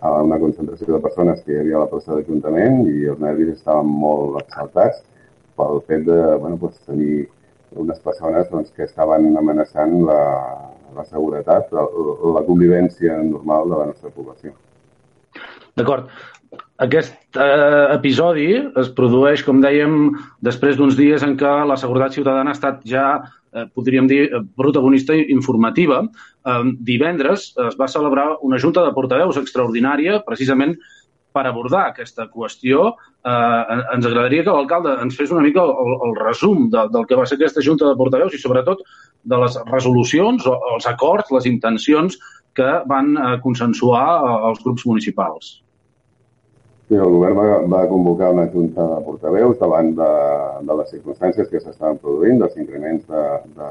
a una concentració de persones que hi havia a la plaça d'Ajuntament i els nervis estaven molt exaltats pel fet de bueno, doncs, tenir unes persones doncs, que estaven amenaçant la, la seguretat, la, la convivència normal de la nostra població.
D'acord. Aquest eh, episodi es produeix, com dèiem, després d'uns dies en què la seguretat ciutadana ha estat ja, eh, podríem dir, protagonista informativa. Eh, divendres es va celebrar una junta de portaveus extraordinària precisament per abordar aquesta qüestió. Eh, ens agradaria que l'alcalde ens fes una mica el, el resum de, del que va ser aquesta junta de portaveus i sobretot de les resolucions, els acords, les intencions que van eh, consensuar eh, els grups municipals.
Sí, el govern va, va convocar una junta de portaveus davant de, de les circumstàncies que s'estaven produint, dels increments de, de,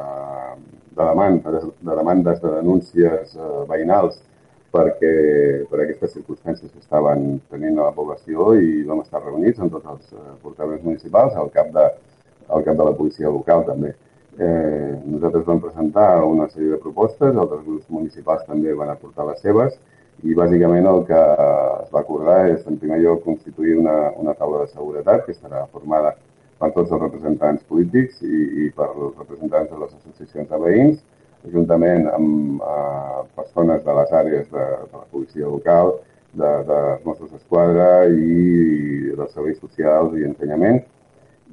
de, demandes, de demandes de denúncies eh, veïnals perquè per aquestes circumstàncies que estaven tenint la població i vam estar reunits amb tots els eh, portaveus municipals, al cap de, al cap de la policia local també. Eh, nosaltres vam presentar una sèrie de propostes, altres grups municipals també van aportar les seves, i bàsicament el que es va acordar és, en primer lloc, constituir una, una taula de seguretat que estarà formada per tots els representants polítics i, i per els representants de les associacions de veïns, juntament amb eh, persones de les àrees de, de la policia local, de, de Mossos d'Esquadra i dels serveis socials i ensenyament,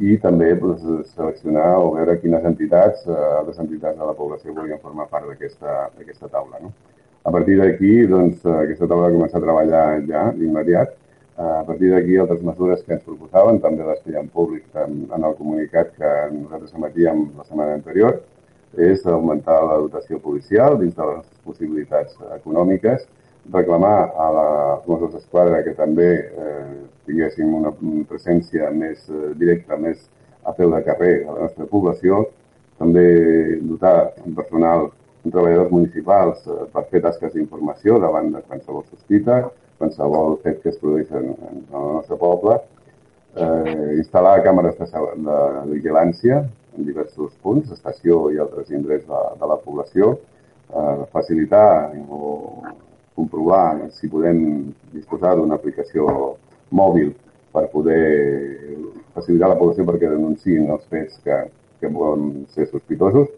i també pues, seleccionar o veure quines entitats, eh, altres entitats de la població volien formar part d'aquesta taula. No? A partir d'aquí, doncs, aquesta taula va començar a treballar ja d'immediat. A partir d'aquí, altres mesures que ens proposaven, també les feien públic en, en el comunicat que nosaltres emetíem la setmana anterior, és augmentar la dotació policial dins de les possibilitats econòmiques, reclamar a les Mossos d'Esquadra que també eh, tinguéssim una presència més eh, directa, més a peu de carrer a la nostra població, també dotar un personal treballadors municipals eh, per fer tasques d'informació davant de qualsevol sospita, qualsevol fet que es produeix en, en el nostre poble, eh, instal·lar càmeres de, de vigilància en diversos punts, estació i altres indrets de, de la població, eh, facilitar o comprovar si podem disposar d'una aplicació mòbil per poder facilitar la població perquè denunciïn els fets que, que poden ser sospitosos.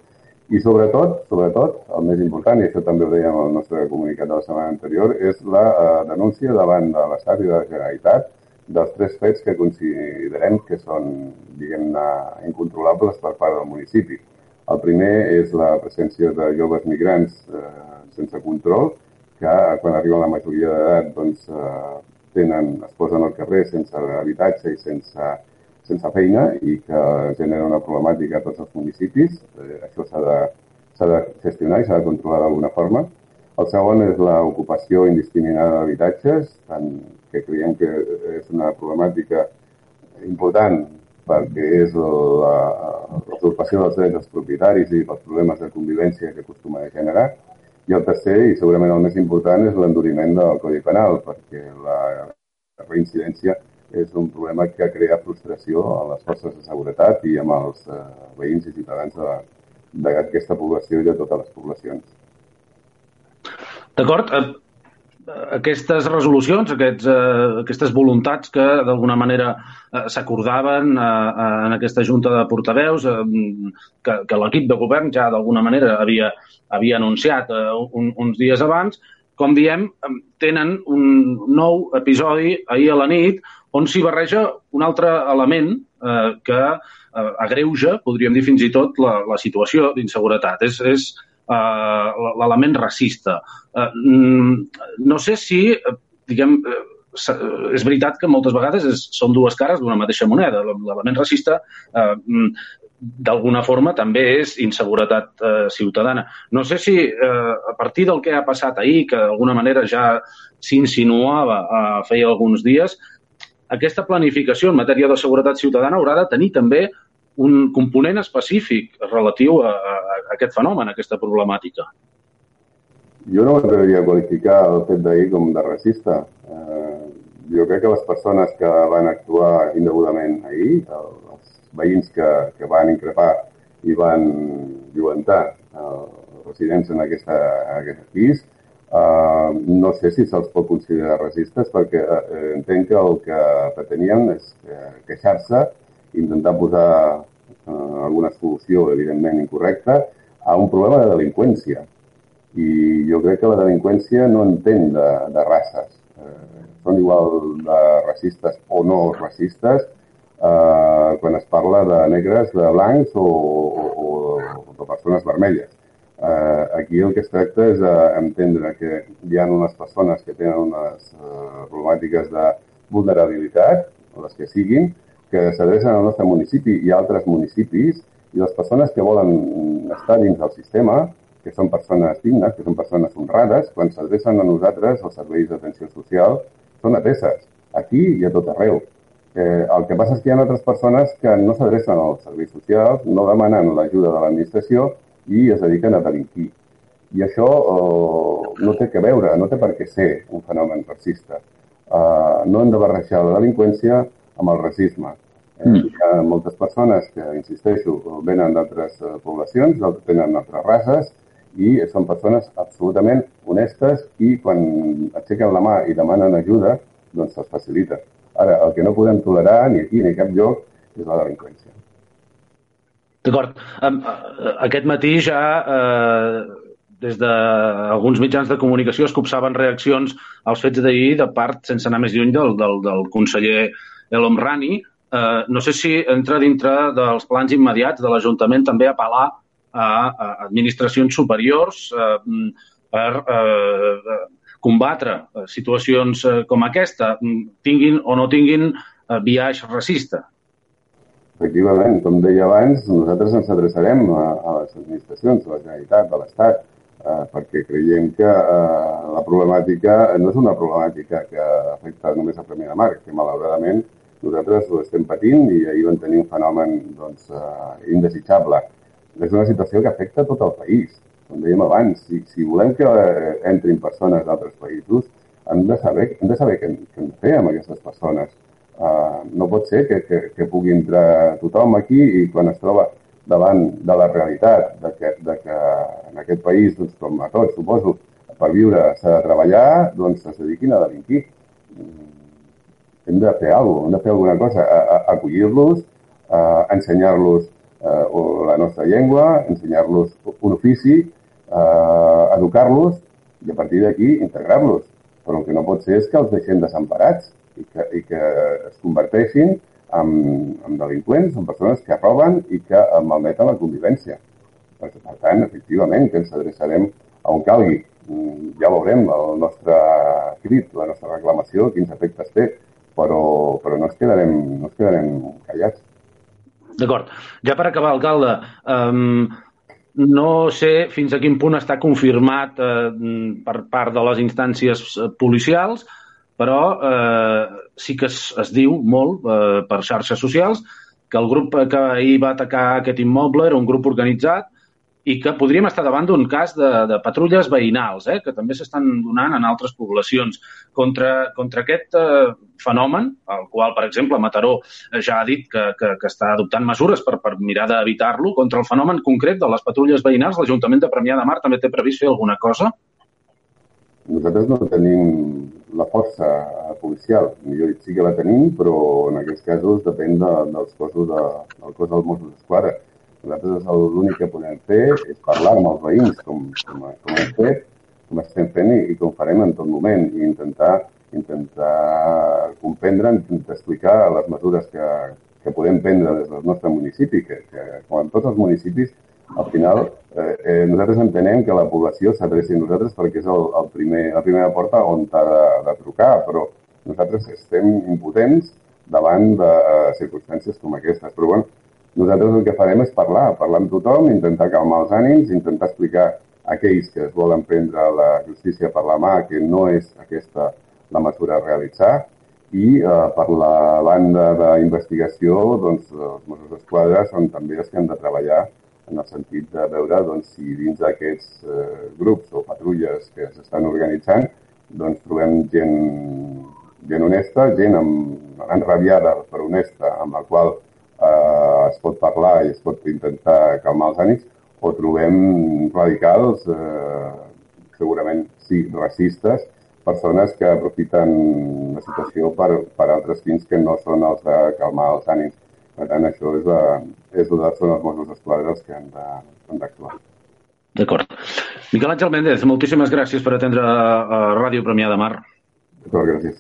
I sobretot, sobretot, el més important, i això també ho dèiem al nostre comunicat de la setmana anterior, és la eh, denúncia davant de l'Estat i de la Generalitat dels tres fets que considerem que són, diguem-ne, incontrolables per part del municipi. El primer és la presència de joves migrants eh, sense control, que quan arriben la majoria d'edat doncs, eh, tenen, es posen al carrer sense habitatge i sense sense feina i que genera una problemàtica a tots els municipis. Eh, això s'ha de, de gestionar i s'ha de controlar d'alguna forma. El segon és l'ocupació indiscriminada d'habitatges, que creiem que és una problemàtica important perquè és l'usurpació dels drets dels propietaris i els problemes de convivència que acostuma a generar. I el tercer, i segurament el més important, és l'enduriment del Codi Penal, perquè la reincidència és un problema que crea frustració a les forces de seguretat i amb els eh, veïns i ciutadans d'aquesta població i de totes les poblacions.
D'acord. Aquestes resolucions, aquests, eh, aquestes voluntats que d'alguna manera eh, s'acordaven eh, eh, en aquesta junta de portaveus, eh, que, que l'equip de govern ja d'alguna manera havia, havia anunciat eh, un, uns dies abans, com diem, tenen un nou episodi ahir a la nit on s'hi barreja un altre element eh, que eh, agreuja, podríem dir fins i tot, la, la situació d'inseguretat. És, és eh, l'element racista. Eh, mm, no sé si, diguem, eh, és veritat que moltes vegades és, són dues cares d'una mateixa moneda. L'element racista eh, mm, d'alguna forma també és inseguretat ciutadana. No sé si eh, a partir del que ha passat ahir, que d'alguna manera ja s'insinuava feia alguns dies, aquesta planificació en matèria de seguretat ciutadana haurà de tenir també un component específic relatiu a, a, a aquest fenomen, a aquesta problemàtica.
Jo no m'atreviria a qualificar el fet d'ahir com de racista. Eh, jo crec que les persones que van actuar indegudament ahir, els veïns que, que van increpar i van violentar els residents en, aquesta, en aquest pis, Uh, no sé si se'ls pot considerar racistes perquè uh, entenc que el que pretenien és uh, queixar-se, intentar posar uh, alguna solució evidentment incorrecta a un problema de delinqüència. I jo crec que la delinqüència no entén de, de races. Uh, són igual de racistes o no racistes uh, quan es parla de negres, de blancs o, o, o de persones vermelles Eh, aquí el que es tracta és d'entendre que hi ha unes persones que tenen unes eh, problemàtiques de vulnerabilitat, o les que siguin, que s'adrecen al nostre municipi i altres municipis, i les persones que volen estar dins del sistema, que són persones dignes, que són persones honrades, quan s'adrecen a nosaltres, als serveis d'atenció social, són ateses, aquí i a tot arreu. Eh, el que passa és que hi ha altres persones que no s'adrecen als serveis socials, no demanen l'ajuda de l'administració i es dediquen a delinquir. I això uh, no té que veure, no té per què ser un fenomen racista. Uh, no hem de barrejar la delinqüència amb el racisme. Eh, mm. Hi ha moltes persones que, insisteixo, venen d'altres uh, poblacions, tenen altres races, i són persones absolutament honestes i quan aixequen la mà i demanen ajuda, doncs se'ls facilita. Ara, el que no podem tolerar ni aquí ni a cap lloc és la delinqüència.
D'acord. Aquest matí ja eh, des d'alguns mitjans de comunicació es copsaven reaccions als fets d'ahir de part, sense anar més lluny, del, del, del conseller El Omrani. Eh, no sé si entra dintre dels plans immediats de l'Ajuntament també apel·lar a, a administracions superiors eh, per eh, combatre situacions eh, com aquesta, tinguin o no tinguin eh, viatge racista.
Efectivament, com deia abans, nosaltres ens adreçarem a, a les administracions, a la Generalitat, de l'Estat, eh, perquè creiem que eh, la problemàtica no és una problemàtica que afecta només a Premià de Mar, que malauradament nosaltres ho estem patint i ahir vam tenir un fenomen doncs, eh, indesitjable. És una situació que afecta tot el país. Com dèiem abans, si, si volem que eh, entrin persones d'altres països, hem de saber, hem de saber què, què hem de fer amb aquestes persones Uh, no pot ser que, que, que pugui entrar tothom aquí i quan es troba davant de la realitat de que, de que en aquest país, doncs, com a tots, suposo, per viure s'ha de treballar, doncs es dediquin a delinquir. Hem de fer alguna cosa, hem de fer alguna cosa, acollir-los, ensenyar-los uh, la nostra llengua, ensenyar-los un ofici, uh, educar-los i a partir d'aquí integrar-los. Però el que no pot ser és que els deixem desemparats i que, i que es converteixin en, en delinqüents, en persones que roben i que malmeten la convivència. Per, per tant, efectivament, que ens adreçarem a on calgui. Mm, ja veurem el nostre crit, la nostra reclamació, quins efectes té, però, però no, ens quedarem, no ens quedarem callats.
D'acord. Ja per acabar, alcalde, um, no sé fins a quin punt està confirmat eh, per part de les instàncies eh, policials, però eh, sí que es, es diu molt eh, per xarxes socials que el grup que ahir va atacar aquest immoble era un grup organitzat i que podríem estar davant d'un cas de, de patrulles veïnals, eh, que també s'estan donant en altres poblacions. Contra, contra aquest eh, fenomen, el qual, per exemple, Mataró ja ha dit que, que, que està adoptant mesures per, per mirar d'evitar-lo, contra el fenomen concret de les patrulles veïnals, l'Ajuntament de Premià de Mar també té previst fer alguna cosa?
Nosaltres no tenim la força policial. Millor dit, sí que la tenim, però en aquests casos depèn de, dels cossos de, del cos dels Mossos d'Esquadra nosaltres l'únic que podem fer és parlar amb els veïns, com, com, com hem fet, com estem fent i, i com farem en tot moment, i intentar, intentar comprendre, intentar explicar les mesures que, que podem prendre des del nostre municipi, que, que com en tots els municipis, al final eh, eh, nosaltres entenem que la població s'adreci a nosaltres perquè és el, el primer, la primera porta on ha de, de trucar, però nosaltres estem impotents davant de circumstàncies com aquestes. Però bueno, nosaltres el que farem és parlar, parlar amb tothom, intentar calmar els ànims, intentar explicar a aquells que es volen prendre la justícia per la mà que no és aquesta la mesura a realitzar i eh, per la banda d'investigació doncs, els Mossos d'Esquadra són també els que han de treballar en el sentit de veure doncs, si dins d'aquests eh, grups o patrulles que s'estan organitzant doncs, trobem gent, gent honesta, gent amb, enrabiada però honesta, amb la qual eh, es pot parlar i es pot intentar calmar els ànims, o trobem radicals, eh, segurament sí, racistes, persones que aprofiten la situació per, per altres fins que no són els de calmar els ànims. Per tant, això és, la, és la, són els Mossos d'Esquadra els que han d'actuar.
D'acord. Miquel Àngel Méndez, moltíssimes gràcies per atendre a Ràdio Premià de Mar.
D'acord, gràcies.